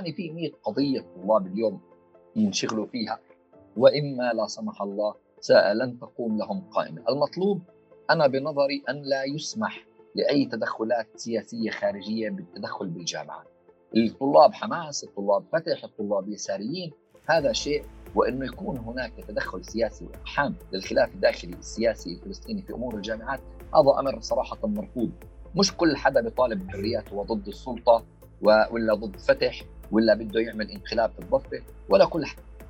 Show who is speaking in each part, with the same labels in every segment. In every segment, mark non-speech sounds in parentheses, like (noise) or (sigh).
Speaker 1: يعني في 100 قضية طلاب اليوم ينشغلوا فيها. وإما لا سمح الله لن تقوم لهم قائمه، المطلوب أنا بنظري أن لا يسمح لأي تدخلات سياسية خارجية بالتدخل بالجامعات. الطلاب حماس، الطلاب فتح، الطلاب يساريين، هذا شيء. وإنه يكون هناك تدخل سياسي واقحام للخلاف الداخلي السياسي الفلسطيني في أمور الجامعات هذا أمر صراحة مرفوض. مش كل حدا بيطالب بحريات هو ضد السلطه ولا ضد فتح. ولا بده يعمل انقلاب في الضفة ولا كل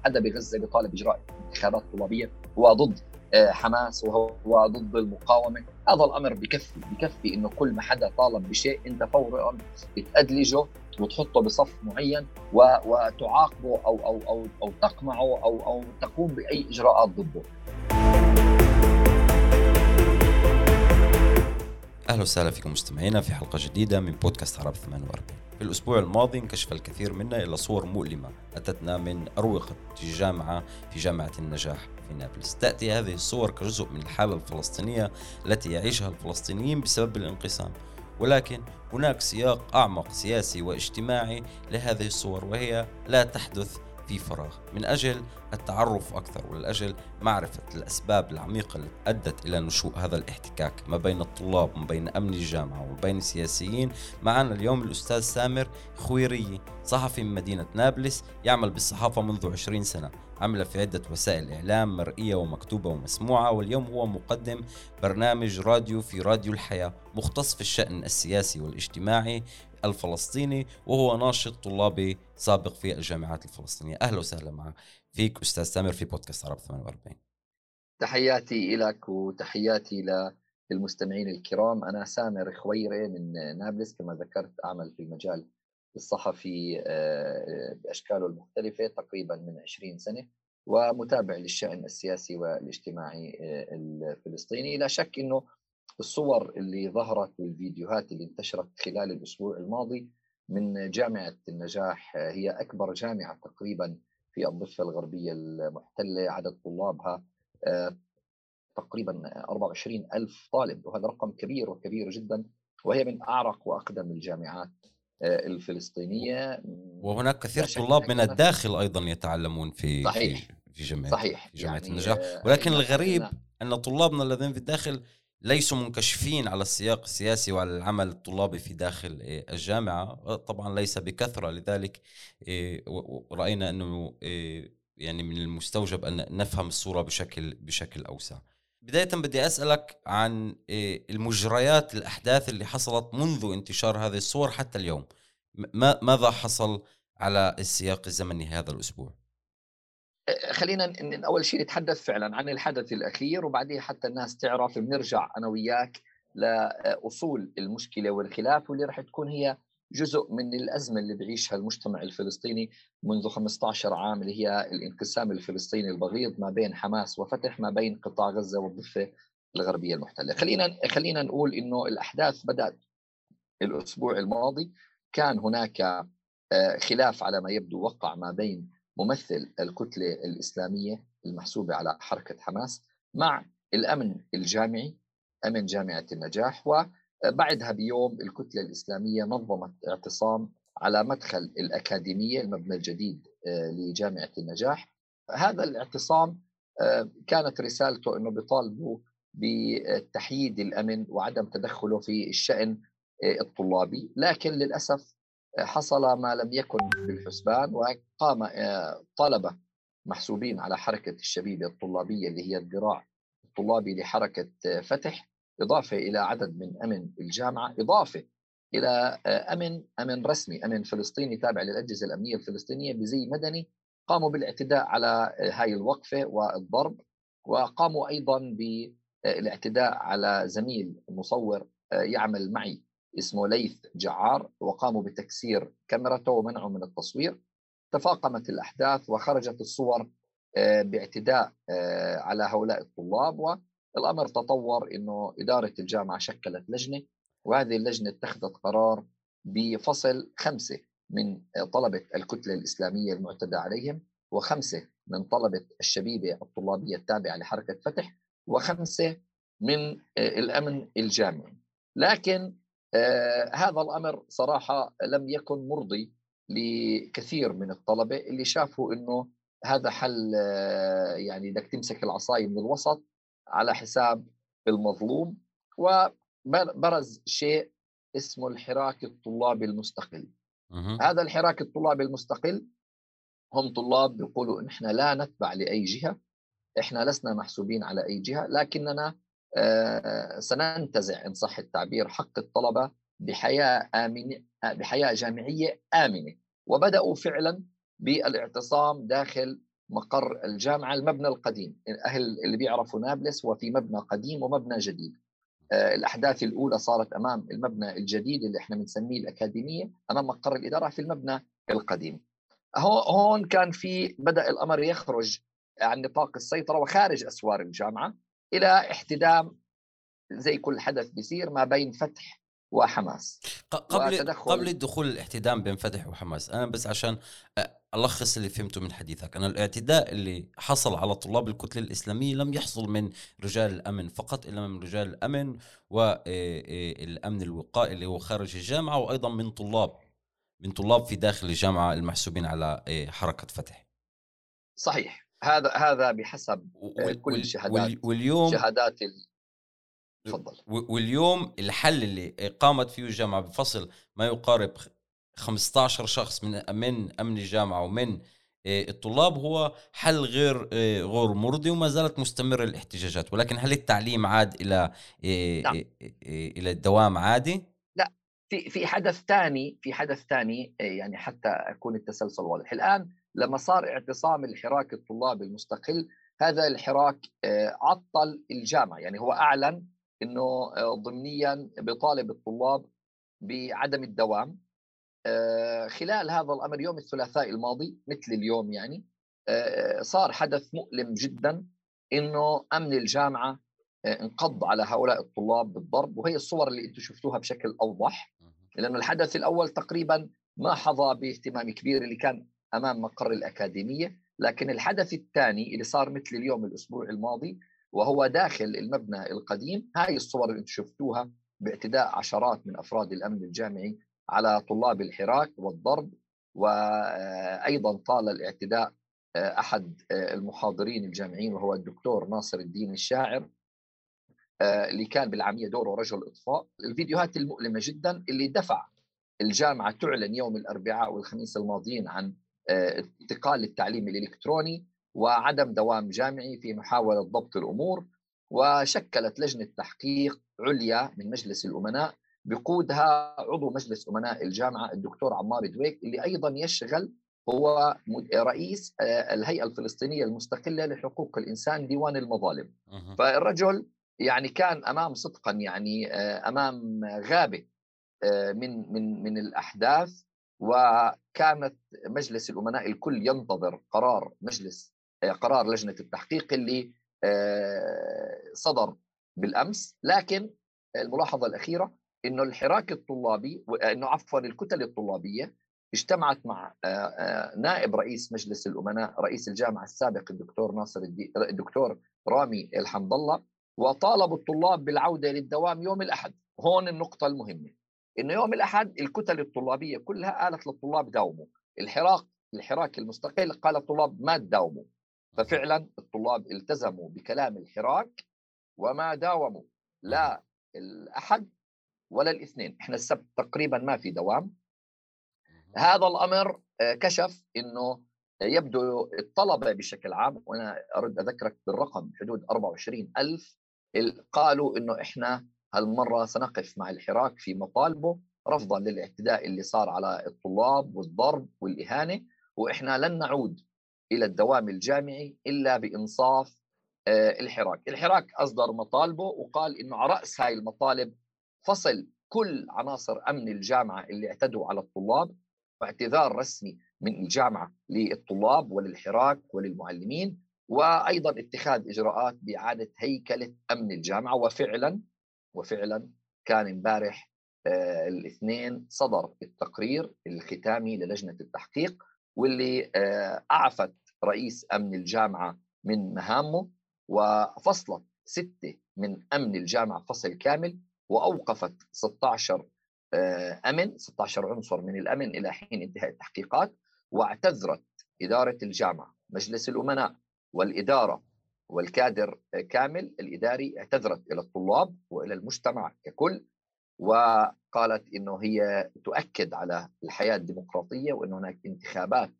Speaker 1: حدا بغزة بيطالب إجراء انتخابات طلابية هو ضد آه، حماس وهو ضد المقاومة هذا الأمر بكفي بكفي إنه كل ما حدا طالب بشيء أنت فورا بتأدلجه وتحطه بصف معين وتعاقبه أو أو أو أو تقمعه أو أو تقوم بأي إجراءات ضده.
Speaker 2: أهلا وسهلا فيكم مستمعينا في حلقة جديدة من بودكاست عرب 48 في الأسبوع الماضي انكشف الكثير منا إلى صور مؤلمة أتتنا من أروقة الجامعة في جامعة النجاح في نابلس. تأتي هذه الصور كجزء من الحالة الفلسطينية التي يعيشها الفلسطينيين بسبب الانقسام. ولكن هناك سياق أعمق سياسي واجتماعي لهذه الصور وهي لا تحدث في فراغ. من أجل التعرف أكثر ولأجل معرفة الأسباب العميقة اللي أدت إلى نشوء هذا الاحتكاك ما بين الطلاب وما بين أمن الجامعة وما بين السياسيين. معنا اليوم الأستاذ سامر خويري صحفي من مدينة نابلس يعمل بالصحافة منذ 20 سنة. عمل في عدة وسائل إعلام مرئية ومكتوبة ومسموعة واليوم هو مقدم برنامج راديو في راديو الحياة مختص في الشأن السياسي والاجتماعي. الفلسطيني وهو ناشط طلابي سابق في الجامعات الفلسطينية. أهلا وسهلا فيك أستاذ سامر في بودكاست عرب 48
Speaker 1: تحياتي لك وتحياتي للمستمعين الكرام. أنا سامر خويري من نابلس كما ذكرت أعمل في المجال الصحفي آه، بأشكاله المختلفة تقريبا من 20 سنة ومتابع للشأن السياسي والاجتماعي آه، الفلسطيني. لا شك أنه الصور اللي ظهرت والفيديوهات اللي انتشرت خلال الأسبوع الماضي من جامعة النجاح هي أكبر جامعة تقريبا في الضفة الغربية المحتلة عدد طلابها آه، تقريبا 24 ألف طالب وهذا رقم كبير وكبير جدا وهي من أعرق وأقدم الجامعات آه، الفلسطينية.
Speaker 2: وهناك كثير طلاب من الداخل أيضا يتعلمون في
Speaker 1: صحيح.
Speaker 2: في جامعة
Speaker 1: صحيح.
Speaker 2: في جامعة يعني النجاح. آه، ولكن الغريب أن طلابنا الذين في الداخل ليسوا منكشفين على السياق السياسي وعلى العمل الطلابي في داخل إيه، الجامعة. آه، طبعا ليس بكثرة. لذلك إيه، رأينا أنه إيه، يعني من المستوجب أن نفهم الصورة بشكل بشكل أوسع. بداية بدي أسألك عن المجريات الأحداث اللي حصلت منذ انتشار هذه الصور حتى اليوم. ماذا حصل على السياق الزمني هذا الأسبوع؟
Speaker 1: خلينا أول شيء نتحدث فعلا عن الحدث الأخير وبعدين حتى الناس تعرف بنرجع أنا وياك لاصول المشكلة والخلاف واللي راح تكون هي جزء من الأزمة اللي بيعيشها المجتمع الفلسطيني منذ 15 عام اللي هي الانقسام الفلسطيني البغيض ما بين حماس وفتح ما بين قطاع غزة والضفة الغربية المحتلة. خلينا خلينا نقول إنه الأحداث بدأت الأسبوع الماضي كان هناك آه، خلاف على ما يبدو وقع ما بين ممثل الكتلة الإسلامية المحسوبة على حركة حماس مع الأمن الجامعي أمن جامعة النجاح وبعدها بيوم الكتلة الإسلامية نظمت اعتصام على مدخل الأكاديمية المبنى الجديد آه، لجامعة النجاح. هذا الاعتصام آه، كانت رسالته أنه بيطالبوا بتحييد الأمن وعدم تدخله في الشأن آه، الطلابي. لكن للأسف حصل ما لم يكن بالحسبان وقام آه، طلبة محسوبين على حركة الشبيبة الطلابية اللي هي الذراع الطلابي لحركة آه، فتح إضافة إلى عدد من أمن الجامعة إضافة إلى آه، أمن أمن رسمي أمن فلسطيني تابع للأجهزة الأمنية الفلسطينية بزي مدني قاموا بالاعتداء على هاي الوقفة والضرب وقاموا أيضا بالاعتداء على زميل مصور يعمل معي. اسمه ليث جعار وقاموا بتكسير كاميرته ومنعه من التصوير. تفاقمت الأحداث وخرجت الصور آه، باعتداء آه، على هؤلاء الطلاب. والأمر تطور أنه إدارة الجامعة شكلت لجنة وهذه اللجنة اتخذت قرار بفصل خمسة من طلبة الكتلة الإسلامية المعتدى عليهم وخمسة من طلبة الشبيبة الطلابية التابعة لحركة فتح وخمسة من آه، الأمن الجامعي. لكن آه، هذا الأمر صراحة لم يكن مرضي لكثير من الطلبة اللي شافوا إنه هذا حل آه، يعني بدك تمسك العصاية من الوسط على حساب المظلوم وبرز شيء اسمه الحراك الطلابي المستقل. هذا الحراك الطلابي المستقل هم طلاب بيقولوا إحنا لا نتبع لأي جهة إحنا لسنا محسوبين على أي جهة لكننا سننتزع إن صح التعبير حق الطلبة بحياة امنه بحياة جامعية آمنة. وبدأوا فعلا بالاعتصام داخل مقر الجامعة المبنى القديم. أهل اللي بيعرفوا نابلس هو في مبنى قديم ومبنى جديد. آه، الأحداث الأولى صارت أمام المبنى الجديد اللي إحنا بنسميه الأكاديمية أمام مقر الإدارة في المبنى القديم. هون كان في بدأ الأمر يخرج عن نطاق السيطرة وخارج أسوار الجامعة. إلى احتدام زي كل حدث بيصير ما بين فتح وحماس
Speaker 2: قبل قبل الدخول الاحتدام بين فتح وحماس أنا بس عشان ألخص اللي فهمته من حديثك أنا الاعتداء اللي حصل على طلاب الكتله الإسلامية لم يحصل من رجال الأمن فقط إلا من رجال الأمن والامن الوقائي اللي هو خارج الجامعة وأيضا من طلاب من طلاب في داخل الجامعة المحسوبين على حركة فتح.
Speaker 1: صحيح. هذا هذا بحسب كل الشهادات واليوم شهادات ال...
Speaker 2: تفضل واليوم الحل اللي قامت فيه الجامعة بفصل ما يقارب 15 شخص من من أمن الجامعة ومن آه، الطلاب هو حل غير آه، غير مرضي وما زالت مستمرة الاحتجاجات ولكن هل التعليم عاد إلى آه، نعم. إلى الدوام عادي؟
Speaker 1: لا في في حدث ثاني في حدث ثاني يعني حتى أكون التسلسل واضح الآن لما صار اعتصام الحراك الطلابي المستقل هذا الحراك عطل الجامعة. يعني هو أعلن إنه ضمنيا بيطالب الطلاب بعدم الدوام. آه، خلال هذا الأمر يوم الثلاثاء الماضي مثل اليوم يعني آه، صار حدث مؤلم جدا إنه أمن الجامعة آه، انقض على هؤلاء الطلاب بالضرب. وهي الصور اللي أنتم شفتوها بشكل أوضح لأنه الحدث الأول تقريبا ما حظى باهتمام كبير اللي كان أمام مقر الأكاديمية لكن الحدث الثاني اللي صار مثل اليوم الأسبوع الماضي وهو داخل المبنى القديم هاي الصور اللي شفتوها باعتداء عشرات من أفراد الأمن الجامعي على طلاب الحراك والضرب وأيضا طال الاعتداء أحد المحاضرين الجامعيين وهو الدكتور ناصر الدين الشاعر اللي كان بالعامية دوره رجل إطفاء. الفيديوهات المؤلمة جدا اللي دفع الجامعة تعلن يوم الأربعاء والخميس الماضيين عن انتقال التعليم الإلكتروني وعدم دوام جامعي في محاولة ضبط الأمور وشكلت لجنة تحقيق عليا من مجلس الأمناء بقودها عضو مجلس أمناء الجامعة الدكتور عمار دويك اللي أيضا يشغل هو رئيس آه، الهيئة الفلسطينية المستقلة لحقوق الإنسان ديوان المظالم. فالرجل يعني كان أمام صدقا يعني آه، أمام غابة آه، من من من الأحداث وكانت مجلس الأمناء الكل ينتظر قرار مجلس قرار لجنة التحقيق اللي صدر بالأمس. لكن الملاحظة الأخيرة إنه الحراك الطلابي إنه عفوا الكتل الطلابية اجتمعت مع نائب رئيس مجلس الأمناء رئيس الجامعة السابق الدكتور ناصر الدي الدكتور رامي الحمد الله وطالبوا الطلاب بالعودة للدوام يوم الأحد. هون النقطة المهمة. إنه يوم الأحد الكتل الطلابية كلها قالت للطلاب داوموا الحراك الحراك المستقل قال الطلاب ما تداوموا ففعلا الطلاب التزموا بكلام الحراك وما داوموا. لا الأحد ولا الاثنين. إحنا السبت تقريبا ما في دوام. هذا الأمر آه، كشف إنه يبدو الطلبة بشكل عام وأنا ارد أذكرك بالرقم حدود 24 ألف قالوا إنه إحنا هالمرة سنقف مع الحراك في مطالبه رفضا للاعتداء اللي صار على الطلاب والضرب والإهانة وإحنا لن نعود إلى الدوام الجامعي إلا بإنصاف آه، الحراك، الحراك أصدر مطالبه وقال إنه على رأس هاي المطالب فصل كل عناصر أمن الجامعة اللي اعتدوا على الطلاب واعتذار رسمي من الجامعة للطلاب وللحراك وللمعلمين وأيضا اتخاذ إجراءات بإعادة هيكلة أمن الجامعة وفعلا وفعلا كان امبارح آه الاثنين صدر التقرير الختامي للجنة التحقيق واللي آه أعفت رئيس أمن الجامعة من مهامه وفصلت ستة من أمن الجامعة فصل كامل وأوقفت 16 آه، أمن 16 عنصر من الأمن إلى حين انتهاء التحقيقات واعتذرت إدارة الجامعة مجلس الأمناء والإدارة والكادر كامل الإداري اعتذرت إلى الطلاب وإلى المجتمع ككل وقالت إنه هي تؤكد على الحياة الديمقراطية وإن هناك انتخابات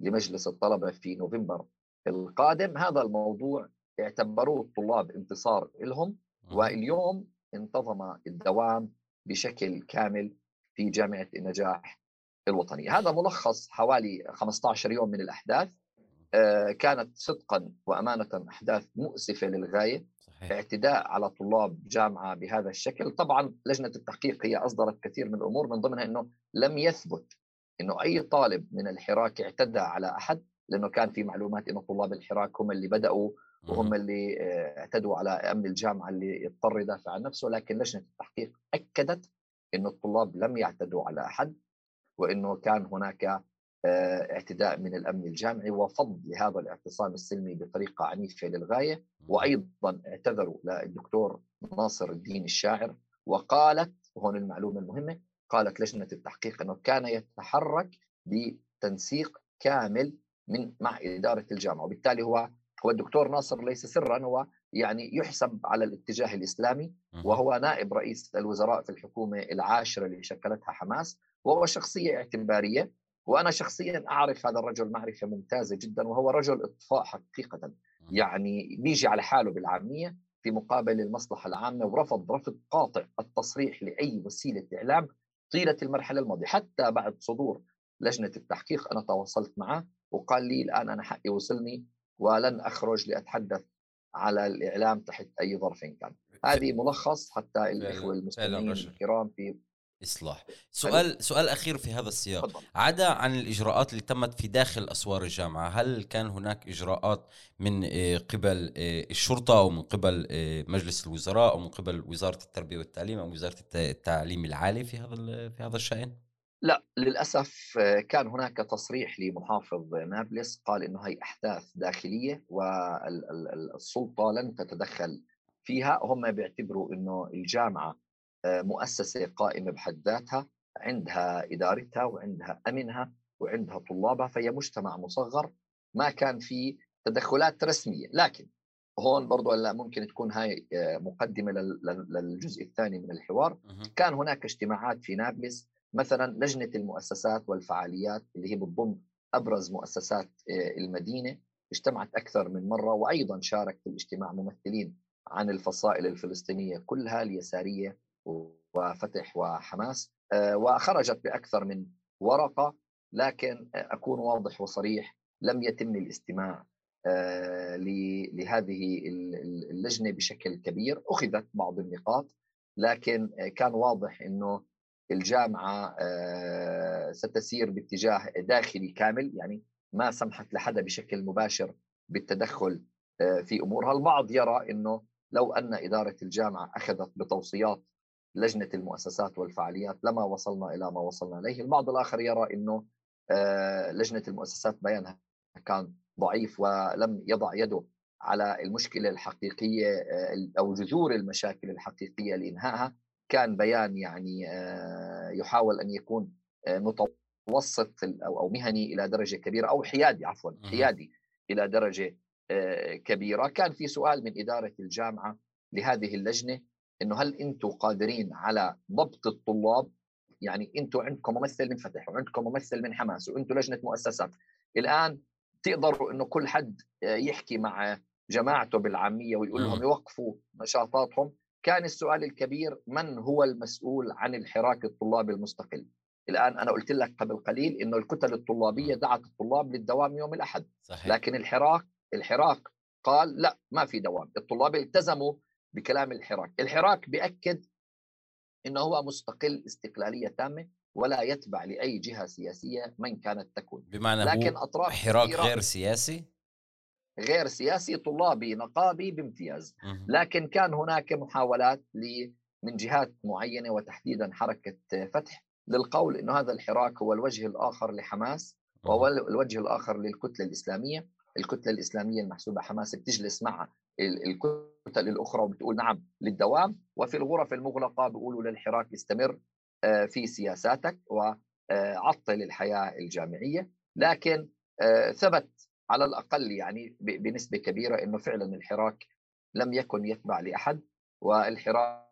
Speaker 1: لمجلس الطلبة في نوفمبر القادم. هذا الموضوع اعتبروه الطلاب انتصار لهم واليوم انتظم الدوام بشكل كامل في جامعة النجاح الوطنية. هذا ملخص حوالي 15 يوم من الأحداث. آه، كانت صدقا وأمانة أحداث مؤسفة للغاية صحيح. اعتداء على طلاب جامعة بهذا الشكل. طبعا لجنة التحقيق هي أصدرت كثير من الأمور من ضمنها أنه لم يثبت أنه أي طالب من الحراك اعتدى على أحد لأنه كان في معلومات أنه طلاب الحراك هم اللي بدأوا وهم اللي آه، اعتدوا على أمن الجامعة اللي اضطر يدافع عن نفسه. لكن لجنة التحقيق أكدت أن الطلاب لم يعتدوا على أحد وإنه كان هناك آه، اعتداء من الأمن الجامعي وفض لهذا الاعتصام السلمي بطريقة عنيفة للغايه وأيضا اعتذروا للدكتور ناصر الدين الشاعر وقالت وهون المعلومة المهمة قالت لجنة التحقيق إنه كان يتحرك بتنسيق كامل من مع إدارة الجامعة. وبالتالي هو هو الدكتور ناصر ليس سرا هو يعني يحسب على الاتجاه الإسلامي وهو نائب رئيس الوزراء في الحكومة العاشرة اللي شكلتها حماس وهو شخصية اعتبارية وأنا شخصيا أعرف هذا الرجل معرفة ممتازة جدا وهو رجل إطفاء حقيقة. يعني بيجي على حاله بالعامية في مقابل المصلحة العامة ورفض رفض قاطع التصريح لأي وسيلة إعلام طيلة المرحلة الماضية. حتى بعد صدور لجنة التحقيق أنا تواصلت معه وقال لي الآن أنا حقي وصلني ولن أخرج لأتحدث على الإعلام تحت أي ظرف كان. هذه ملخص حتى الإخوة المستمعين الكرام في
Speaker 2: إصلاح. سؤال سؤال أخير في هذا السياق. عدا عن الإجراءات اللي تمت في داخل أسوار الجامعة هل كان هناك إجراءات من آه، قبل آه، الشرطة أو من قبل آه، مجلس الوزراء أو من قبل وزارة التربية والتعليم أو وزارة التعليم العالي في هذا في هذا الشأن؟
Speaker 1: لا للأسف كان هناك تصريح لمحافظ نابلس قال إنه هي أحداث داخلية والسلطه لن تتدخل فيها. هم بيعتبروا إنه الجامعة مؤسسة قائمة بحد ذاتها عندها إدارتها وعندها أمنها وعندها طلابها فهي مجتمع مصغر ما كان في تدخلات رسمية. لكن هون برضو هلا ممكن تكون هاي آه، مقدمة للجزء الثاني من الحوار. كان هناك اجتماعات في نابلس مثلا لجنة المؤسسات والفعاليات اللي هي بتضم أبرز مؤسسات آه، المدينة اجتمعت أكثر من مرة وأيضا شارك في الاجتماع ممثلين عن الفصائل الفلسطينية كلها اليسارية وفتح وحماس آه، وخرجت بأكثر من ورقة لكن أكون واضح وصريح لم يتم الاستماع آه، لهذه اللجنة بشكل كبير. أخذت بعض النقاط لكن كان واضح إنه الجامعة آه، ستسير باتجاه داخلي كامل يعني ما سمحت لحدا بشكل مباشر بالتدخل في أمورها. البعض يرى إنه لو أن إدارة الجامعة أخذت بتوصيات لجنة المؤسسات والفعاليات لما وصلنا إلى ما وصلنا إليه، البعض الآخر يرى إنه آه، لجنة المؤسسات بيانها كان ضعيف ولم يضع يده على المشكلة الحقيقية آه، أو جذور المشاكل الحقيقية لإنهائها، كان بيان يعني آه، يحاول أن يكون متوسط أو مهني إلى درجة كبيرة أو حيادي عفوا حيادي إلى درجة كبيرة، كان في سؤال من إدارة الجامعة لهذه اللجنة إنه هل أنتم قادرين على ضبط الطلاب؟ يعني أنتم عندكم ممثل من فتح وعندكم ممثل من حماس وأنتم لجنة مؤسسات. الآن تقدروا إنه كل حد يحكي مع جماعته بالعامية ويقول لهم يوقفوا نشاطاتهم. كان السؤال الكبير من هو المسؤول عن الحراك الطلابي المستقل؟ الآن أنا قلت لك قبل قليل إنه الكتل الطلابية دعت الطلاب للدوام يوم الأحد. صحيح. لكن الحراك الحراك قال لا ما في دوام. الطلاب التزموا بكلام الحراك. الحراك بيأكد إنه هو مستقل استقلالية تامة ولا يتبع لأي جهة سياسية من كانت تكون.
Speaker 2: بمعنى لكن هو أطراف حراك غير سياسي؟
Speaker 1: غير سياسي طلابي نقابي بامتياز. لكن كان هناك محاولات من جهات معينة وتحديدا حركة فتح للقول إنه هذا الحراك هو الوجه الآخر لحماس وهو الوجه الآخر للكتلة الإسلامية. الكتلة الإسلامية المحسوبة حماس بتجلس مع الكتل الأخرى وبتقول نعم للدوام وفي الغرف المغلقة بيقولوا للحراك يستمر في سياساتك وعطل الحياة الجامعية. لكن ثبت على الأقل يعني بنسبة كبيرة إنه فعلا الحراك لم يكن يتبع لأحد والحراك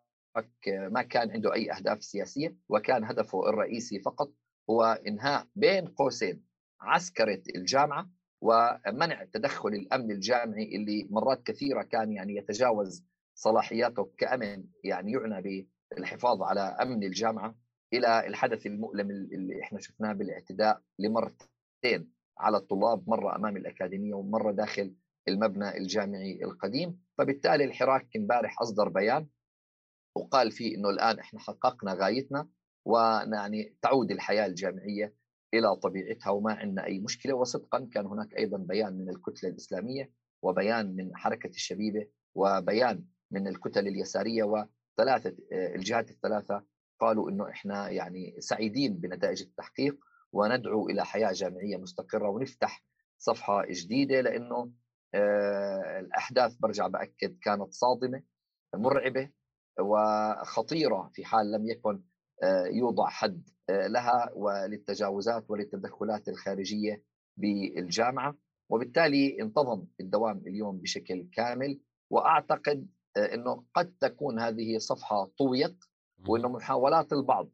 Speaker 1: ما كان عنده أي أهداف سياسية وكان هدفه الرئيسي فقط هو إنهاء بين قوسين عسكرة الجامعة ومنع تدخل الأمن الجامعي اللي مرات كثيرة كان يعني يتجاوز صلاحياته كأمن يعني يعنى بالحفاظ على أمن الجامعة إلى الحدث المؤلم اللي إحنا شفناه بالاعتداء لمرتين على الطلاب مرة أمام الأكاديمية ومرة داخل المبنى الجامعي القديم. فبالتالي الحراك امبارح أصدر بيان وقال فيه إنه الآن إحنا حققنا غايتنا ويعني تعود الحياة الجامعية إلى طبيعتها وما عندنا أي مشكلة. وصدقا كان هناك أيضا بيان من الكتلة الإسلامية وبيان من حركة الشبيبة وبيان من الكتل اليسارية وثلاثة الجهات الثلاثة قالوا إنه إحنا يعني سعيدين بنتائج التحقيق وندعو إلى حياة جامعية مستقرة ونفتح صفحة جديدة لأنه آه، الأحداث برجع بأكد كانت صادمة مرعبة وخطيرة في حال لم يكن آه، يوضع حد آه، لها وللتجاوزات وللتدخلات الخارجية بالجامعة وبالتالي انتظم الدوام اليوم بشكل كامل. وأعتقد إنه قد تكون هذه صفحة طويت وإنه محاولات البعض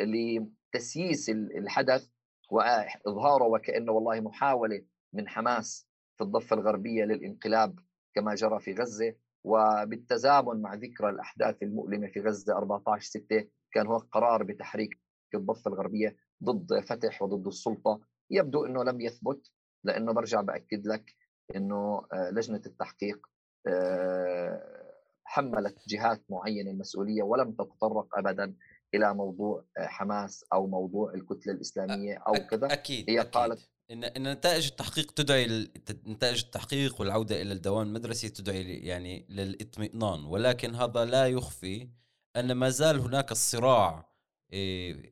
Speaker 1: لتسييس الحدث وإظهاره وكأنه والله محاولة من حماس في الضفة الغربية للانقلاب كما جرى في غزة. وبالتزامن مع ذكرى الأحداث المؤلمة في غزة 14 6 كان هو قرار بتحريك الضفة الغربية ضد فتح وضد السلطة يبدو إنه لم يثبت لأنه برجع بأكد لك إنه آه، لجنة التحقيق آه، حملت جهات معينة المسؤوليه ولم تتطرق ابدا إلى موضوع آه، حماس أو موضوع الكتلة الإسلامية أو كذا
Speaker 2: أكيد هي أكيد. قالت إن إن نتائج التحقيق تدعي نتائج التحقيق والعودة إلى الدوام المدرسي تدعي يعني للإطمئنان ولكن هذا لا يخفي أن ما زال هناك الصراع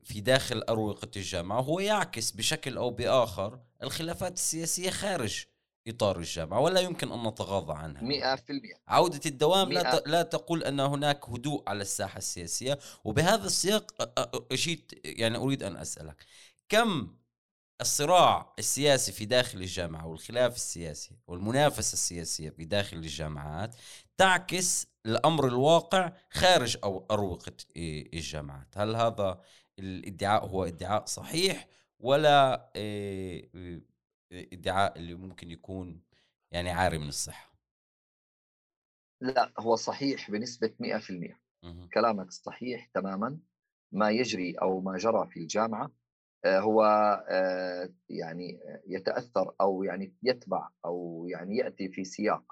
Speaker 2: في داخل أروقة الجامعة وهو يعكس بشكل أو بآخر الخلافات السياسية خارج إطار الجامعة ولا يمكن أن نتغاضى عنها.
Speaker 1: 100%
Speaker 2: عودة الدوام لا لا تقول أن هناك هدوء على الساحة السياسية وبهذا السياق أجيت يعني أريد أن أسألك كم الصراع السياسي في داخل الجامعة والخلاف السياسي والمنافسة السياسية في داخل الجامعات تعكس الأمر الواقع خارج أو أروقة الجامعات. هل هذا الادعاء هو ادعاء صحيح ولا إدعاء اللي ممكن يكون يعني عاري من الصحة؟
Speaker 1: لا هو صحيح بنسبة 100% كلامك صحيح تماما. ما يجري أو ما جرى في الجامعة آه، هو آه، يعني يتأثر أو يعني يتبع أو يعني يأتي في سياق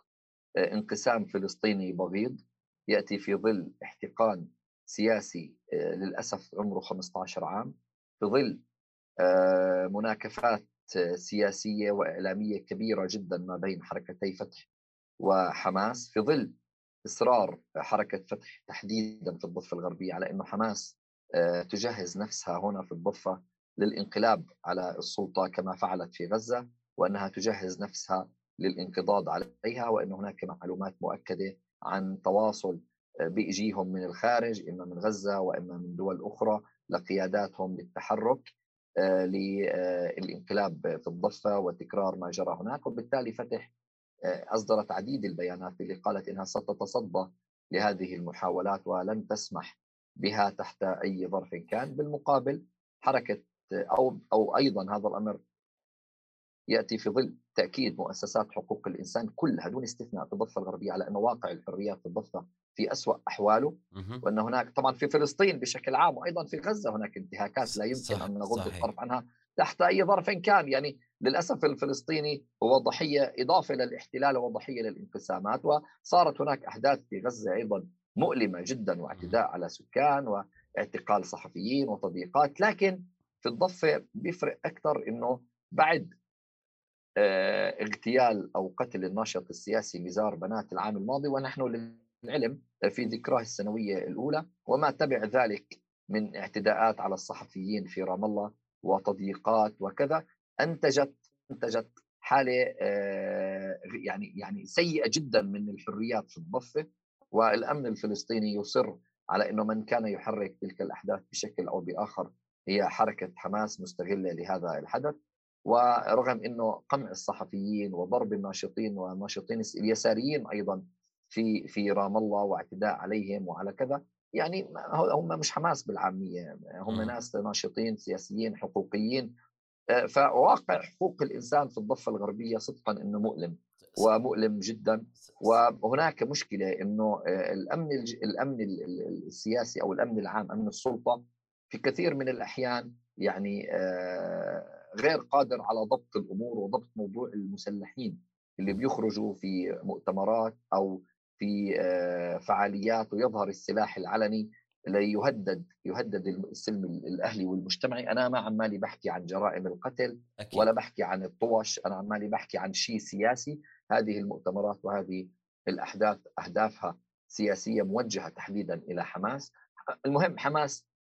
Speaker 1: آه، انقسام فلسطيني بغيض يأتي في ظل احتقان سياسي للأسف عمره 15 عام في ظل مناكفات سياسية وإعلامية كبيرة جدا ما بين حركتي فتح وحماس في ظل إصرار حركة فتح تحديدا في الضفة الغربية على إنه حماس تجهز نفسها هنا في الضفة للانقلاب على السلطة كما فعلت في غزة وأنها تجهز نفسها للانقضاض عليها وأن هناك معلومات مؤكدة عن تواصل بيجيهم من الخارج إما من غزة وإما من دول أخرى لقياداتهم للتحرك آه، للانقلاب في الضفة وتكرار ما جرى هناك. وبالتالي فتح آه، أصدرت عديد البيانات اللي قالت إنها ستتصدى لهذه المحاولات ولن تسمح بها تحت أي ظرف كان. بالمقابل حركة أو أو أيضا هذا الأمر يأتي في ظل تأكيد مؤسسات حقوق الإنسان كلها دون استثناء في الضفه الغربية على أن واقع الحريات في الضفه في أسوأ أحواله وأن هناك طبعا في فلسطين بشكل عام وأيضا في غزة هناك انتهاكات لا يمكن أن نغض الطرف عنها تحت أي ظرف كان. يعني للأسف الفلسطيني هو ضحية إضافة للاحتلال وضحية للانقسامات وصارت هناك أحداث في غزة أيضا مؤلمة جدا واعتداء على سكان واعتقال صحفيين وتضييقات لكن في الضفة بيفرق أكثر إنه بعد آه، اغتيال أو قتل الناشط السياسي مزار بنات العام الماضي ونحن للعلم في ذكراه السنوية الأولى وما تبع ذلك من اعتداءات على الصحفيين في رام الله وتضييقات وكذا أنتجت أنتجت حالة آه، يعني يعني سيئة جدا من الحريات في الضفة والأمن الفلسطيني يصر على إنه من كان يحرك تلك الأحداث بشكل أو بآخر هي حركة حماس مستغلة لهذا الحدث. ورغم إنه قمع الصحفيين وضرب الناشطين والناشطين اليساريين أيضا في في رام الله واعتداء عليهم وعلى كذا يعني هم مش حماس بالعامية هم ناس ناشطين سياسيين حقوقيين. فواقع حقوق الإنسان في الضفة الغربية صدقا إنه مؤلم ومؤلم جدا. وهناك مشكلة إنه آه، الأمن الأمن السياسي أو الأمن العام أمن السلطة في كثير من الأحيان يعني آه، غير قادر على ضبط الأمور وضبط موضوع المسلحين اللي بيخرجوا في مؤتمرات أو في فعاليات ويظهر السلاح العلني ليهدد يهدد السلم الأهلي والمجتمعي أنا ما عمالي بحكي عن جرائم القتل أكيد. ولا بحكي عن الطوش. أنا عمالي بحكي عن شيء سياسي. هذه المؤتمرات وهذه الأحداث أهدافها سياسية موجهة تحديدا إلى حماس. المهم حماس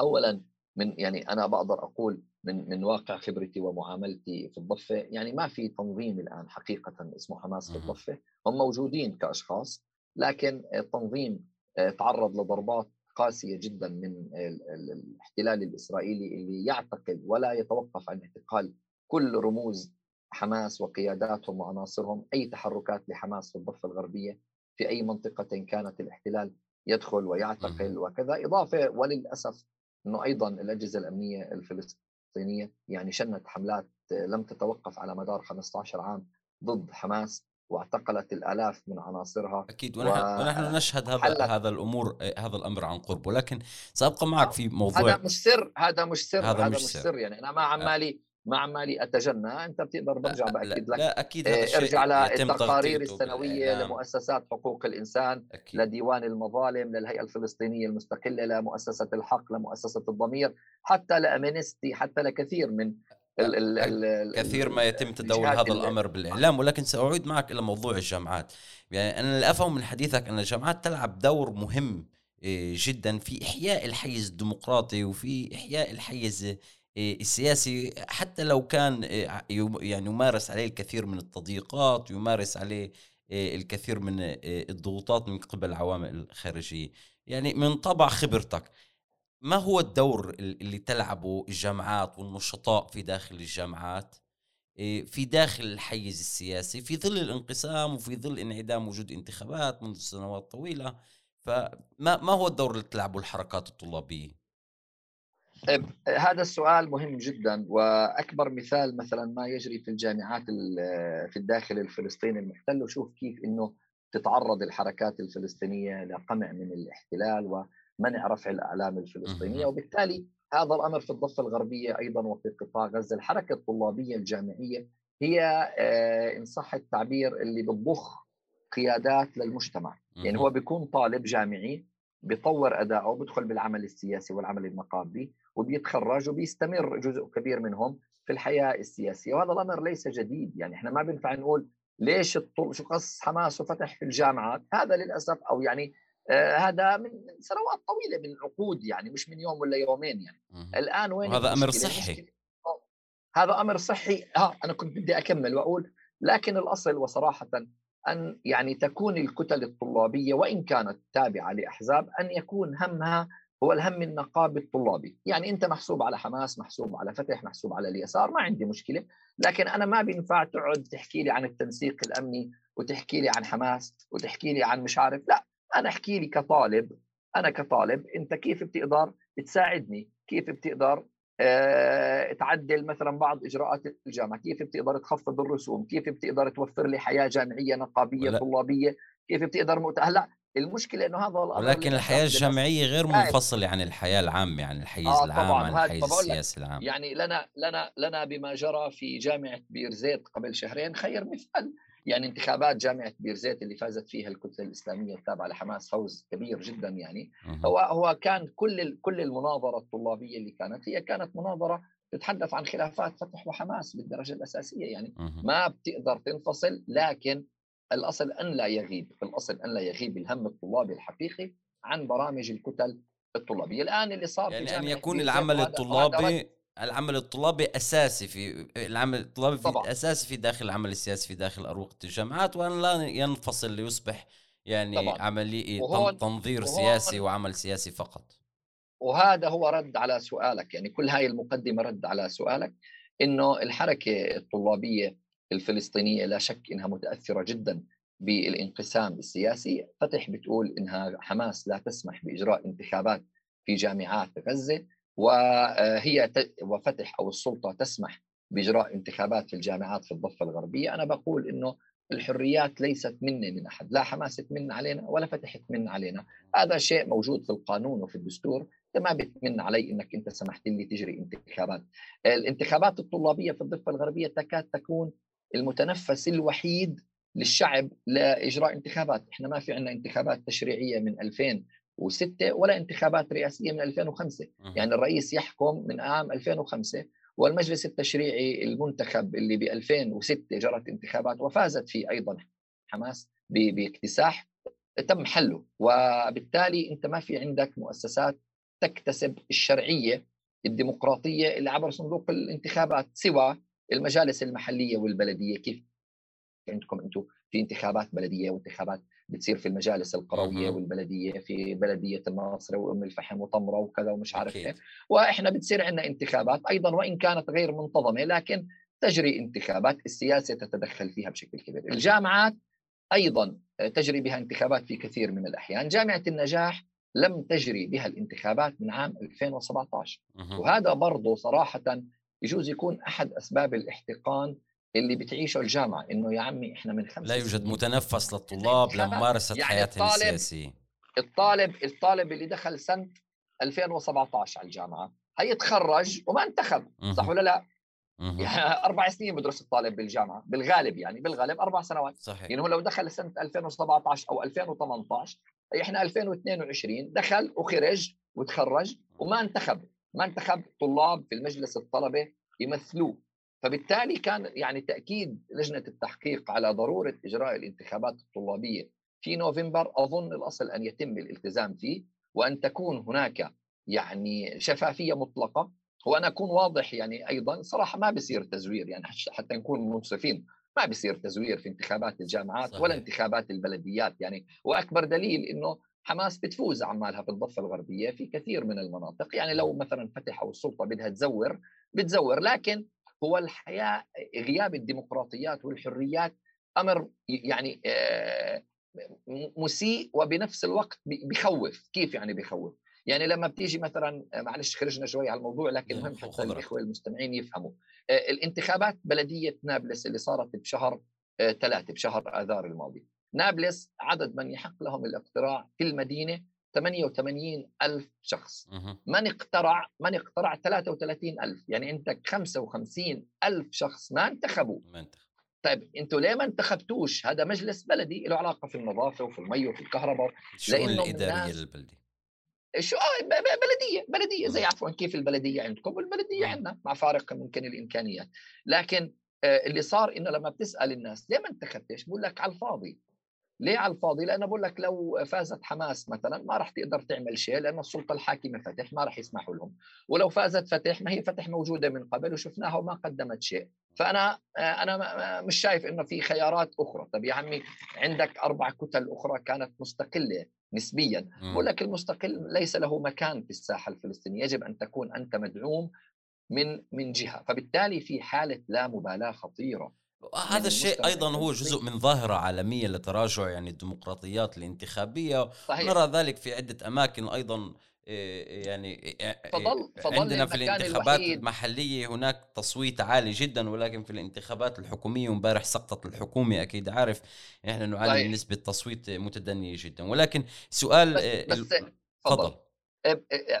Speaker 1: اولا من يعني أنا بقدر أقول من من واقع خبرتي ومعاملتي في الضفة يعني ما في تنظيم الآن حقيقة اسمه حماس في الضفة. هم موجودين كأشخاص لكن التنظيم آه، تعرض لضربات قاسية جدا من الاحتلال الإسرائيلي اللي يعتقد ولا يتوقف عن اعتقال كل رموز حماس وقياداتهم وعناصرهم أي تحركات لحماس في الضفة الغربية في أي منطقة كانت الاحتلال يدخل ويعتقل وكذا. إضافة وللأسف إنه أيضا الأجهزة الأمنية الفلسطينية يعني شنت حملات لم تتوقف على مدار 15 عام ضد حماس واعتقلت الآلاف من عناصرها
Speaker 2: أكيد ونحن, و... ونحن نشهد هذا هذا الأمور هذا الأمر عن قرب ولكن سأبقى معك في موضوع
Speaker 1: هذا مش سر هذا مش سر هذا, هذا مش سر. سر يعني. أنا ما عمالي ما عمالي أتجنى. أنت بتقدر برجع باكد لك.
Speaker 2: لا أكيد
Speaker 1: هذا ارجع للتقارير السنوية نعم. لمؤسسات حقوق الإنسان أكيد. لديوان المظالم للهيئة الفلسطينية المستقلة لمؤسسة الحق لمؤسسة الضمير حتى لأمينستي حتى لكثير من
Speaker 2: ال ال كثير ما يتم تداول هذا الأمر بالإعلام. ولكن سأعود معك إلى موضوع الجامعات. يعني أنا اللي افهم من حديثك أن الجامعات تلعب دور مهم إيه، جدا في إحياء الحيز الديمقراطي وفي إحياء الحيز إيه، السياسي حتى لو كان إيه، يعني يمارس عليه الكثير من التضييقات يمارس عليه الكثير من الضغوطات من قبل العوامل الخارجية. يعني من طبع خبرتك ما هو الدور اللي تلعبه الجامعات والنشطاء في داخل الجامعات إيه، في داخل الحيز السياسي في ظل الانقسام وفي ظل انعدام وجود انتخابات منذ سنوات طويلة. فما ما هو الدور اللي تلعبه الحركات الطلابية؟
Speaker 1: هذا السؤال مهم جدا وأكبر مثال مثلا ما يجري في الجامعات في الداخل الفلسطيني المحتل وشوف كيف إنه تتعرض الحركات الفلسطينية لقمع من الاحتلال منع رفع الأعلام الفلسطينية. وبالتالي هذا الأمر في الضفة الغربية أيضا وفي قطاع غزة. الحركة الطلابية الجامعية هي آه، إن صح التعبير اللي بتضخ قيادات للمجتمع. يعني هو بيكون طالب جامعي بيطور اداؤه بيدخل بالعمل السياسي والعمل النقابي وبيتخرج وبيستمر جزء كبير منهم في الحياة السياسية. وهذا الأمر ليس جديد يعني إحنا ما بينفع نقول ليش الطل... شو قص حماس وفتح في الجامعات؟ هذا للأسف أو يعني آه، هذا من سنوات طويلة من عقود يعني مش من يوم ولا يومين يعني. الآن وين
Speaker 2: هذا أمر صحي.
Speaker 1: هذا أمر صحي. ها أنا كنت بدي أكمل وأقول لكن الأصل وصراحة أن يعني تكون الكتل الطلابية وإن كانت تابعة لأحزاب أن يكون همها هو الهم النقابي الطلابي يعني أنت محسوب على حماس محسوب على فتح محسوب على اليسار ما عندي مشكلة. لكن أنا ما بينفع تقعد تحكي لي عن التنسيق الأمني وتحكي لي عن حماس وتحكي لي عن مش عارف. لا أنا أحكي لي كطالب. أنا كطالب أنت كيف بتقدر تساعدني؟ كيف بتقدر أه تعدل مثلا بعض إجراءات الجامعة؟ كيف بتقدر تخفض الرسوم؟ كيف بتقدر توفر لي حياة جامعية نقابية لا. طلابية؟ كيف بتقدر مؤت... هلأ المشكلة إنه هذا
Speaker 2: ولكن الحياة الجامعيه غير منفصلة عن الحياة العامة عن الحيز آه العام عن الحيز السياسي العام
Speaker 1: يعني لنا لنا لنا بما جرى في جامعة بيرزيت قبل شهرين خير مثال. يعني انتخابات جامعة بيرزيت اللي فازت فيها الكتلة الإسلامية التابعة لحماس فوز كبير جدا يعني. هو هو كان كل كل المناظرة الطلابية اللي كانت هي كانت مناظرة تتحدث عن خلافات فتح وحماس بالدرجة الأساسية يعني. ما بتقدر تنفصل لكن الأصل أن لا يغيب الأصل أن لا يغيب الهم الطلابي الحقيقي عن برامج الكتل الطلابية. الآن اللي صار
Speaker 2: يعني في ان يكون العمل الطلابي العمل الطلابي أساسي في العمل الطلابي في أساسي في داخل العمل السياسي في داخل أروقة الجامعات وأن لا ينفصل ليصبح يعني طبعا. وهون تنظير وهون سياسي وعمل سياسي فقط.
Speaker 1: وهذا هو رد على سؤالك. يعني كل هاي المقدمة رد على سؤالك إنه الحركة الطلابية الفلسطينية لا شك إنها متأثرة جدا بالانقسام السياسي. فتح بتقول إنها حماس لا تسمح بإجراء انتخابات في جامعات غزة وهي وفتح أو السلطة تسمح بإجراء انتخابات في الجامعات في الضفة الغربية. أنا بقول إنه الحريات ليست مني من أحد لا حماس تمن علينا ولا فتح تمن علينا. هذا شيء موجود في القانون وفي الدستور. إنت ما بتمن علي إنك إنت سمحت لي تجري انتخابات. الانتخابات الطلابية في الضفة الغربية تكاد تكون المتنفس الوحيد للشعب لإجراء انتخابات. إحنا ما في عندنا انتخابات تشريعية من 2006 ولا انتخابات رئاسية من 2005 يعني الرئيس يحكم من عام 2005 والمجلس التشريعي المنتخب اللي ب 2006 جرت انتخابات وفازت فيه أيضا حماس باكتساح تم حله. وبالتالي أنت ما في عندك مؤسسات تكتسب الشرعية الديمقراطية اللي عبر صندوق الانتخابات سوى المجالس المحلية والبلدية كيف عندكم أنتم في انتخابات بلدية وانتخابات بتصير في المجالس القروية والبلدية في بلدية الناصره وأم الفحم وطمرة وكذا ومش عارف إيه وإحنا بتصير عندنا انتخابات أيضا وإن كانت غير منتظمة لكن تجري انتخابات السياسة تتدخل فيها بشكل كبير. الجامعات أيضا تجري بها انتخابات في كثير من الأحيان. جامعة النجاح لم تجري بها الانتخابات من عام 2017 وهذا برضه صراحة يجوز يكون أحد أسباب الاحتقان اللي بتعيشه الجامعة إنه يا عمي إحنا من خمس
Speaker 2: لا يوجد متنفس للطلاب لممارسه يعني حياتهم السياسية.
Speaker 1: الطالب الطالب اللي دخل سنة 2017 على الجامعة هيتخرج وما انتخب صح ولا لا؟ يعني (laughs) أربع سنين بدرس الطالب بالجامعة بالغالب يعني بالغالب أربع سنوات.
Speaker 2: صحيح.
Speaker 1: يعني هو لو دخل سنة 2017 أو 2018 إحنا 2022 دخل وخرج وتخرج وما انتخب. ما انتخب طلاب في المجلس الطلبه يمثلوه. فبالتالي كان يعني تأكيد لجنة التحقيق على ضرورة إجراء الانتخابات الطلابية في نوفمبر أظن الأصل أن يتم الالتزام فيه وأن تكون هناك يعني شفافية مطلقة وأنا أكون واضح يعني أيضا. صراحة ما بصير تزوير يعني حتى نكون منصفين ما بصير تزوير في انتخابات الجامعات صحيح. ولا انتخابات البلديات يعني. وأكبر دليل إنه حماس بتفوز عمالها في الضفة الغربية في كثير من المناطق. يعني لو مثلا فتح أو السلطة بدها تزور بتزور. لكن هو الحياة غياب الديمقراطيات والحريات أمر يعني آه، مسيء وبنفس الوقت بخوف. كيف يعني بخوف؟ يعني لما بتيجي مثلا معلش خرجنا شوي على الموضوع لكن مهم حتى الإخوة المستمعين يفهموا. آه، الانتخابات بلدية نابلس اللي صارت بشهر آه، ثلاثة بشهر آذار الماضي. نابلس عدد من يحق لهم الاقتراع في المدينة 88 ألف شخص. من اقترع من اقترع 33 ألف يعني عندك 55 ألف شخص ما انتخبوا.
Speaker 2: ما انتخب.
Speaker 1: طيب أنتوا ليه ما انتخبتوش؟ هذا مجلس بلدي له علاقة في النظافة وفي المي وفي الكهرباء.
Speaker 2: الشؤون الإدارية للبلدي
Speaker 1: شو بلدية بلدية زي عفوا كيف البلدية عندكم؟ والبلدية عندنا مع فارق ممكن الإمكانيات. لكن آه اللي صار إنه لما بتسأل الناس ليه ما انتخبتش؟ بقول لك على الفاضي. ليه على الفاضي؟ لأنه بقول لك لو فازت حماس مثلا ما راح تقدر تعمل شيء لأن السلطة الحاكمة فتح ما راح يسمحوا لهم، ولو فازت فتح ما هي فتح موجودة من قبل وشفناها وما قدمت شيء، فأنا أنا مش شايف إنه في خيارات أخرى، طب يا عمي عندك أربع كتل أخرى كانت مستقلة نسبيا، بقول لك المستقل ليس له مكان في الساحة الفلسطينية، يجب أن تكون أنت مدعوم من من جهة، فبالتالي في حالة لا مبالاة خطيرة.
Speaker 2: هذا الشيء أيضا هو جزء من ظاهرة عالمية لتراجع يعني الديمقراطيات الانتخابية صحيح. نرى ذلك في عدة أماكن أيضا يعني فضل فضل عندنا في الانتخابات الوحيد. المحلية هناك تصويت عالي جدا ولكن في الانتخابات الحكومية وامبارح سقطت الحكومة أكيد عارف إحنا نعاني من نسبة تصويت متدنية جدا. ولكن سؤال
Speaker 1: بس, بس فضل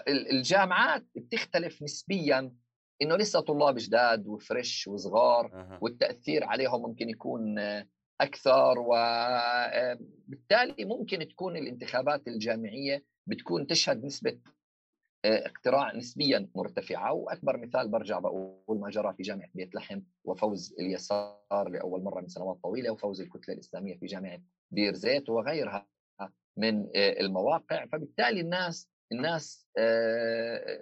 Speaker 1: الجامعات بتختلف نسبيا إنه لسه طلاب جداد وفريش وصغار أه. والتأثير عليهم ممكن يكون أكثر وبالتالي ممكن تكون الانتخابات الجامعية بتكون تشهد نسبة اقتراع نسبيا مرتفعة. وأكبر مثال برجع بقول ما جرى في جامعة بيت لحم وفوز اليسار لأول مرة من سنوات طويلة وفوز الكتلة الإسلامية في جامعة بير زيت وغيرها من المواقع. فبالتالي الناس الناس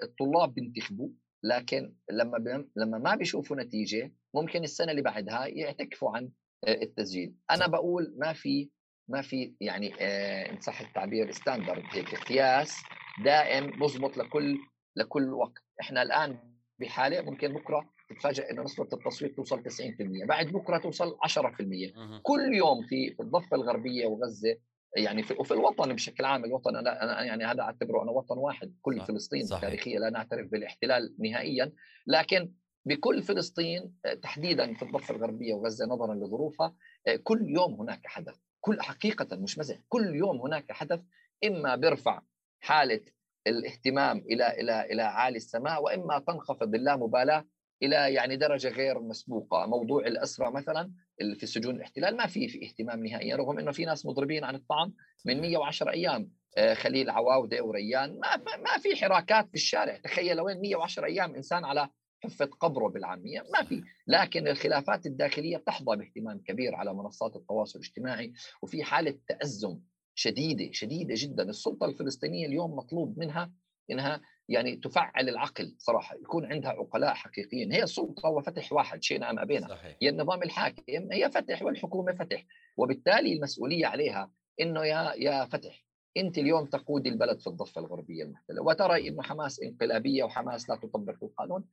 Speaker 1: الطلاب بينتخبوا. لكن لما لما ما بيشوفوا نتيجة ممكن السنة اللي بعدها يعتكفوا عن التسجيل. أنا بقول ما في ما في يعني آه إن صح التعبير standard هيك قياس دائم بزبط لكل لكل وقت. إحنا الآن بحالة ممكن بكرة تتفاجئ إنه نسبة التصويت توصل 90% بعد بكرة توصل 10% كل يوم في الضفة الغربية وغزة يعني في وفي الوطن بشكل عام الوطن أنا أنا يعني هذا أعتبره أنا وطن واحد كل صح. فلسطين صحيح. تاريخيا لا نعترف بالاحتلال نهائيا لكن بكل فلسطين تحديدا في الضفة الغربية وغزة نظرا لظروفها كل يوم هناك حدث كل حقيقة مش مزح كل يوم هناك حدث إما بيرفع حالة الاهتمام إلى إلى إلى عالي السماء وإما تنخفض اللامبالاة إلى يعني درجة غير مسبوقة، موضوع الاسرى مثلا في سجون الاحتلال ما في في اهتمام نهائيا رغم إنه في ناس مضربين عن الطعن من 110 أيام. آه، خليل عواوده وريان ما ما في حراكات في الشارع، تخيل وين 110 أيام إنسان على حفة قبره بالعامية. ما في. لكن الخلافات الداخلية تحظى باهتمام كبير على منصات التواصل الاجتماعي وفي حالة تأزم شديدة شديدة جدا. السلطة الفلسطينية اليوم مطلوب منها إنها يعني تفعل العقل صراحة يكون عندها عقلاء حقيقيين. هي السلطة وفتح واحد شئنا ام أبينا. صحيح. هي النظام الحاكم هي فتح والحكومة فتح. وبالتالي المسؤولية عليها إنه يا يا فتح أنت اليوم تقود البلد في الضفة الغربية المحتلة. وترى إنه حماس انقلابية وحماس لا تطبق القانون.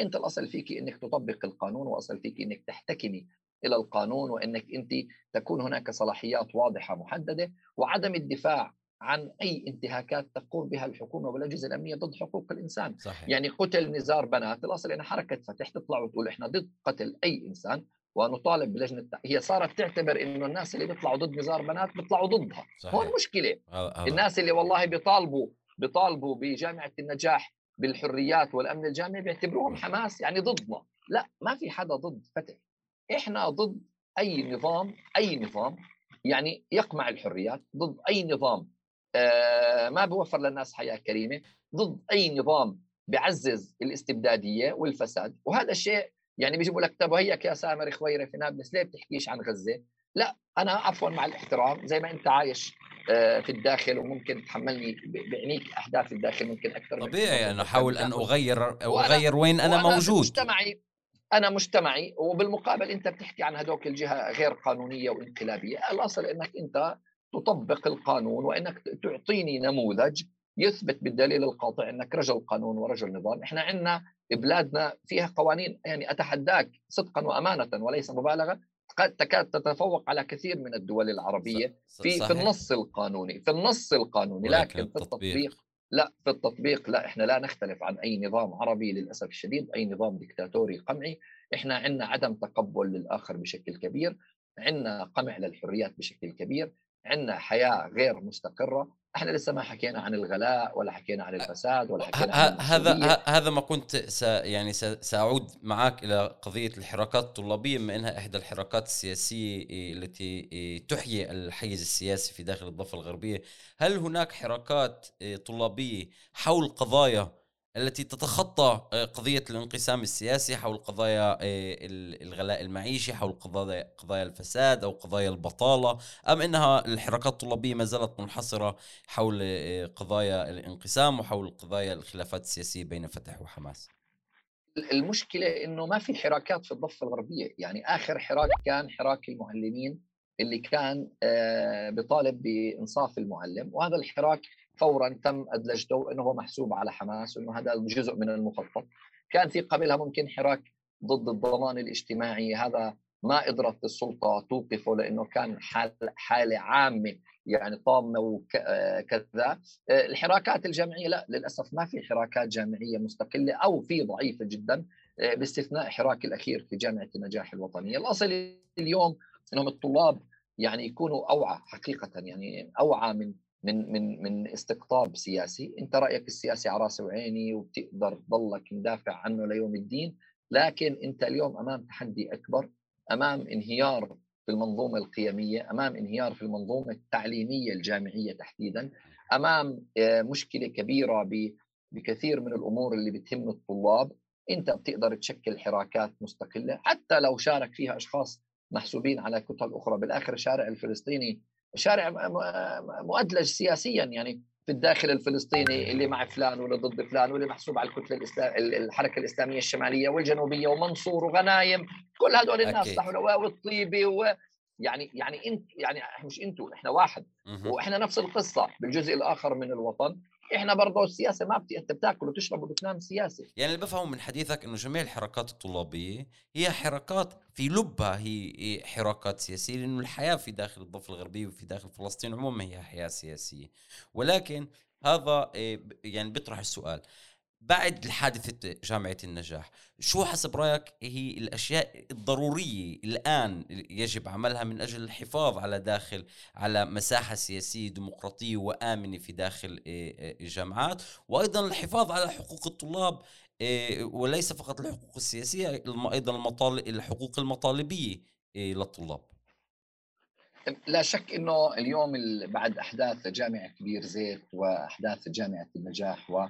Speaker 1: أنت الأصل فيك إنك تطبق القانون واصل فيك إنك تحتكمي إلى القانون وإنك أنت تكون هناك صلاحيات واضحة محددة. وعدم الدفاع عن أي انتهاكات تقوم بها الحكومة والأجهزة الأمنية ضد حقوق الإنسان. صحيح. يعني قتل نزار بنات الأصل إن حركة فتح تطلع وتقول إحنا ضد قتل أي إنسان ونطالب بلجنة هي صارت تعتبر إنه الناس اللي بيطلعوا ضد نزار بنات بيطلعوا ضدها. صحيح. هون مشكلة. الناس اللي والله بيطالبوا بيطالبوا بجامعة النجاح بالحريات والأمن الجامعي بيعتبروهم حماس يعني ضدنا. لا ما في حدا ضد فتح. إحنا ضد أي نظام أي نظام يعني يقمع الحريات ضد أي نظام ما بوفر للناس حياة كريمة ضد أي نظام بيعزز الاستبدادية والفساد. وهذا الشيء يعني بيجيبوا لك طب وهيك يا سامر خويرة في نابلس ليه بتحكيش عن غزة؟ لا أنا عفوا مع الاحترام زي ما أنت عايش آه، في الداخل وممكن تحملني بعنيك احداث الداخل ممكن أكثر
Speaker 2: طبيعي أنا احاول أن أغير أغير وين أنا موجود.
Speaker 1: مجتمعي أنا مجتمعي وبالمقابل أنت بتحكي عن هذوك الجهة غير قانونية وانقلابية. الأصل إنك أنت تطبق القانون وإنك تعطيني نموذج يثبت بالدليل القاطع إنك رجل قانون ورجل نظام، إحنا عندنا بلادنا فيها قوانين يعني أتحداك صدقا وأمانة وليس مبالغة قد تكاد تتفوق على كثير من الدول العربية في صحيح. في النص القانوني، في النص القانوني. لكن في التطبيق لا في التطبيق لا. إحنا لا نختلف عن أي نظام عربي للأسف الشديد أي نظام دكتاتوري قمعي. إحنا عندنا عدم تقبل للآخر بشكل كبير عندنا قمع للحريات بشكل كبير. عندنا حياة غير مستقرة. إحنا لسه ما حكينا عن الغلاء ولا حكينا عن الفساد ولا حكينا عن
Speaker 2: هذا هذا ما كنت س يعني سأعود معك إلى قضية الحراكات الطلابية بما إنها إحدى الحراكات السياسية التي تحيي الحيز السياسي في داخل الضفة الغربية. هل هناك حراكات طلابية حول قضايا التي تتخطى آه، قضية الانقسام السياسي حول قضايا آه، الغلاء المعيشي حول قضايا قضايا الفساد أو قضايا البطالة أم أنها الحركات الطلابية ما زالت منحصرة حول آه، قضايا الانقسام وحول قضايا الخلافات السياسية بين فتح وحماس؟
Speaker 1: المشكلة أنه ما في حراكات في الضفة الغربية. يعني آخر حراك كان حراك المعلمين اللي كان بطالب بإنصاف المعلم وهذا الحراك فورا تم أدلجته إنه هو محسوب على حماس وإنه هذا جزء من المخطط. كان في قبلها ممكن حراك ضد الضمان الاجتماعي. هذا ما قدرت السلطة توقفه لإنه كان حال حالة عامة يعني طامة وكذا. الحراكات الجامعيه لا للأسف ما في حراكات جامعية مستقلة أو في ضعيفة جدا باستثناء حراك الأخير في جامعة النجاح الوطنية. الأصل اليوم إنهم الطلاب يعني يكونوا أوعى حقيقه يعني أوعى من من من من استقطاب سياسي. أنت رأيك السياسي على راسي وعيني وبتقدر تضلك مدافع عنه ليوم الدين لكن أنت اليوم أمام تحدي أكبر أمام انهيار في المنظومة القيمية أمام انهيار في المنظومة التعليمية الجامعية تحديدا أمام آه، مشكلة كبيرة بكثير من الأمور اللي بتهم الطلاب. أنت بتقدر تشكل حراكات مستقلة حتى لو شارك فيها أشخاص محسوبين على كتل أخرى. بالآخر الشارع الفلسطيني شارع مؤدلج سياسيا يعني في الداخل الفلسطيني اللي مع فلان واللي ضد فلان واللي محسوب على الكتلة الإسلام الحركة الإسلامية الشمالية والجنوبية ومنصور وغنايم. كل هذول الناس والطيبي يعني يعني انت يعني مش أنتوا إحنا واحد. وإحنا نفس القصة بالجزء الآخر من الوطن. إحنا برضه السياسة ما بت... أنت بتاكل وتشرب وبتنام سياسة.
Speaker 2: يعني اللي بفهمه من حديثك إنه جميع الحركات الطلابية هي حركات في لبها هي حركات سياسية لأنه الحياة في داخل الضفة الغربية وفي داخل فلسطين عموما هي حياة سياسية. ولكن هذا إيه، يعني بيطرح السؤال. بعد الحادثة جامعة النجاح شو حسب رأيك هي الأشياء الضرورية الآن يجب عملها من أجل الحفاظ على داخل على مساحة سياسية ديمقراطية وآمنة في داخل آه، آه، الجامعات؟ وأيضا الحفاظ على حقوق الطلاب آه، وليس فقط الحقوق السياسية أيضا المطالب الحقوق المطالبية للطلاب.
Speaker 1: لا شك إنه اليوم بعد أحداث جامعة كبير زيت وأحداث جامعة النجاح و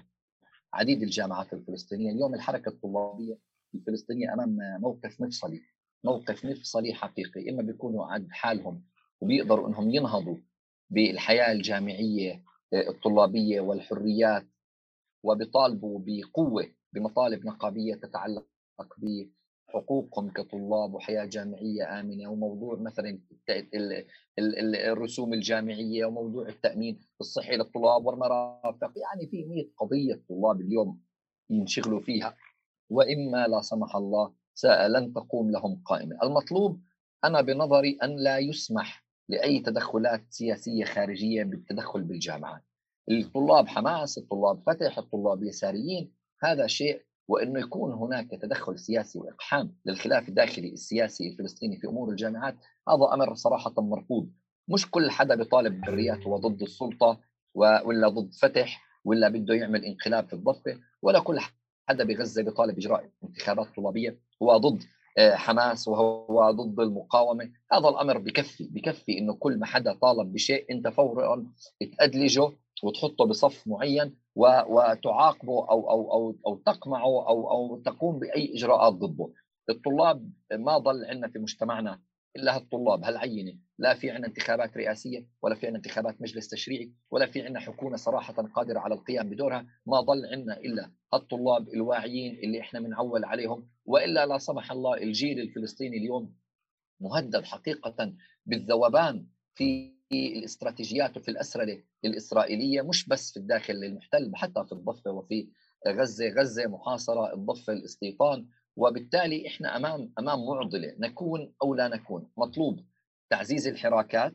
Speaker 1: عديد الجامعات الفلسطينية، اليوم الحركة الطلابية الفلسطينية أمام موقف مفصلي، موقف مفصلي حقيقي، إما بيكونوا عند حالهم وبيقدروا إنهم ينهضوا بالحياة الجامعية آه، الطلابية والحريات وبيطالبوا بقوة بمطالب نقابية تتعلق حقوقهم كطلاب وحياة جامعية آمنة وموضوع مثلا الرسوم الجامعية وموضوع التأمين الصحي للطلاب والمرافق يعني في 100 قضية الطلاب اليوم ينشغلوا فيها وإما لا سمح الله لن تقوم لهم قائمة، المطلوب أنا بنظري أن لا يسمح لأي تدخلات سياسية خارجية بالتدخل بالجامعات. الطلاب حماس، الطلاب فتح، الطلاب يساريين، هذا شيء وإنه يكون هناك تدخل سياسي وإقحام للخلاف الداخلي السياسي الفلسطيني في أمور الجامعات هذا أمر صراحة مرفوض. مش كل حدا بيطالب بحريات هو ضد السلطه ولا ضد فتح ولا بده يعمل انقلاب في الضفة ولا كل حدا بغزة بيطالب باجراء انتخابات طلابية هو ضد آه، حماس وهو ضد المقاومة. هذا الأمر بكفي بكفي إنه كل ما حدا طالب بشيء أنت فورا تأدلجه وتحطه بصف معين وتعاقبه أو أو أو أو تقمعه أو أو تقوم بأي إجراءات ضده. الطلاب ما ضل عندنا في مجتمعنا إلا هالطلاب هالعينة، لا في عندنا انتخابات رئاسية ولا في عندنا انتخابات مجلس تشريعي ولا في عندنا حكومة صراحة قادرة على القيام بدورها، ما ضل عندنا إلا هالطلاب الواعيين اللي إحنا بنعول عليهم. وإلا لا سمح الله الجيل الفلسطيني اليوم مهدد حقيقة بالذوبان في الاستراتيجيات وفي الأسرلة الإسرائيلية مش بس في الداخل المحتل حتى في الضفة وفي غزة. غزة محاصرة الضفة الاستيطان وبالتالي إحنا أمام أمام معضلة نكون أو لا نكون. مطلوب تعزيز الحراكات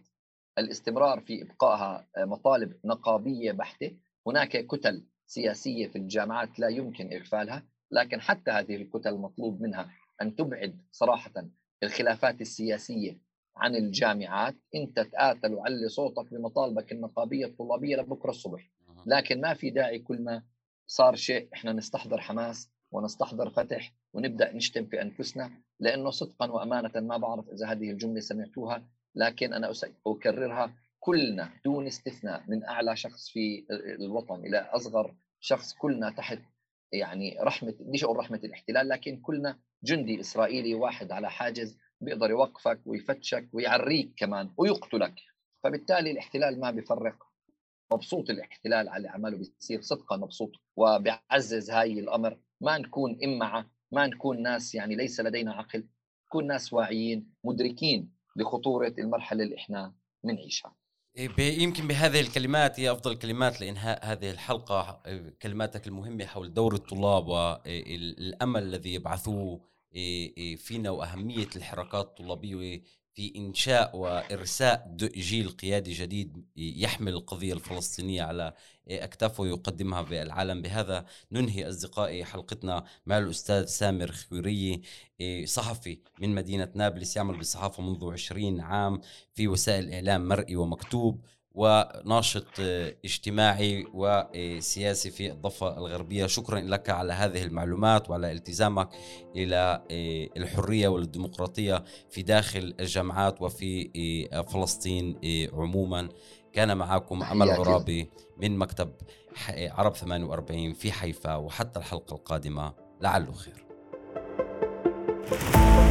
Speaker 1: الاستمرار في إبقائها مطالب نقابية بحتة. هناك كتل سياسية في الجامعات لا يمكن إغفالها. لكن حتى هذه الكتل مطلوب منها أن تبعد صراحة الخلافات السياسية عن الجامعات انت تآتل وعلي صوتك بمطالبك النقابية الطلابية لبكرة الصبح. لكن ما في داعي كل ما صار شيء إحنا نستحضر حماس ونستحضر فتح ونبدأ نشتم في أنفسنا لأنه صدقا وأمانة ما بعرف إذا هذه الجملة سمعتوها لكن أنا أكررها كلنا دون استثناء من أعلى شخص في الوطن إلى أصغر شخص كلنا تحت يعني رحمة بديش أقول رحمة الاحتلال؟ لكن كلنا جندي إسرائيلي واحد على حاجز بيقدر يوقفك ويفتشك ويعريك كمان ويقتلك. فبالتالي الاحتلال ما بيفرق. مبسوط الاحتلال على عمله بيصير صدقا مبسوط. وبيعزز هاي الأمر. ما نكون إمعة ما نكون ناس يعني ليس لدينا عقل. نكون ناس واعيين مدركين لخطورة المرحلة اللي إحنا بنعيشها
Speaker 2: إيه، يمكن بهذه الكلمات هي أفضل الكلمات لإنهاء هذه الحلقة. كلماتك المهمة حول دور الطلاب والأمل الذي يبعثوه. فينا وأهمية الحركات الطلابية في إنشاء وإرساء جيل قيادي جديد يحمل القضية الفلسطينية على أكتافه ويقدمها بالعالم. بهذا ننهي أصدقائي حلقتنا مع الأستاذ سامر خويري صحفي من مدينة نابلس يعمل بالصحافه منذ 20 عام في وسائل إعلام مرئي ومكتوب. وناشط اجتماعي وسياسي في الضفة الغربية. شكرا لك على هذه المعلومات وعلى التزامك إلى الحرية والديمقراطية في داخل الجامعات وفي فلسطين عموما. كان معكم أمل عرابي من مكتب عرب 48 في حيفا وحتى الحلقة القادمة. لعله خير. thank you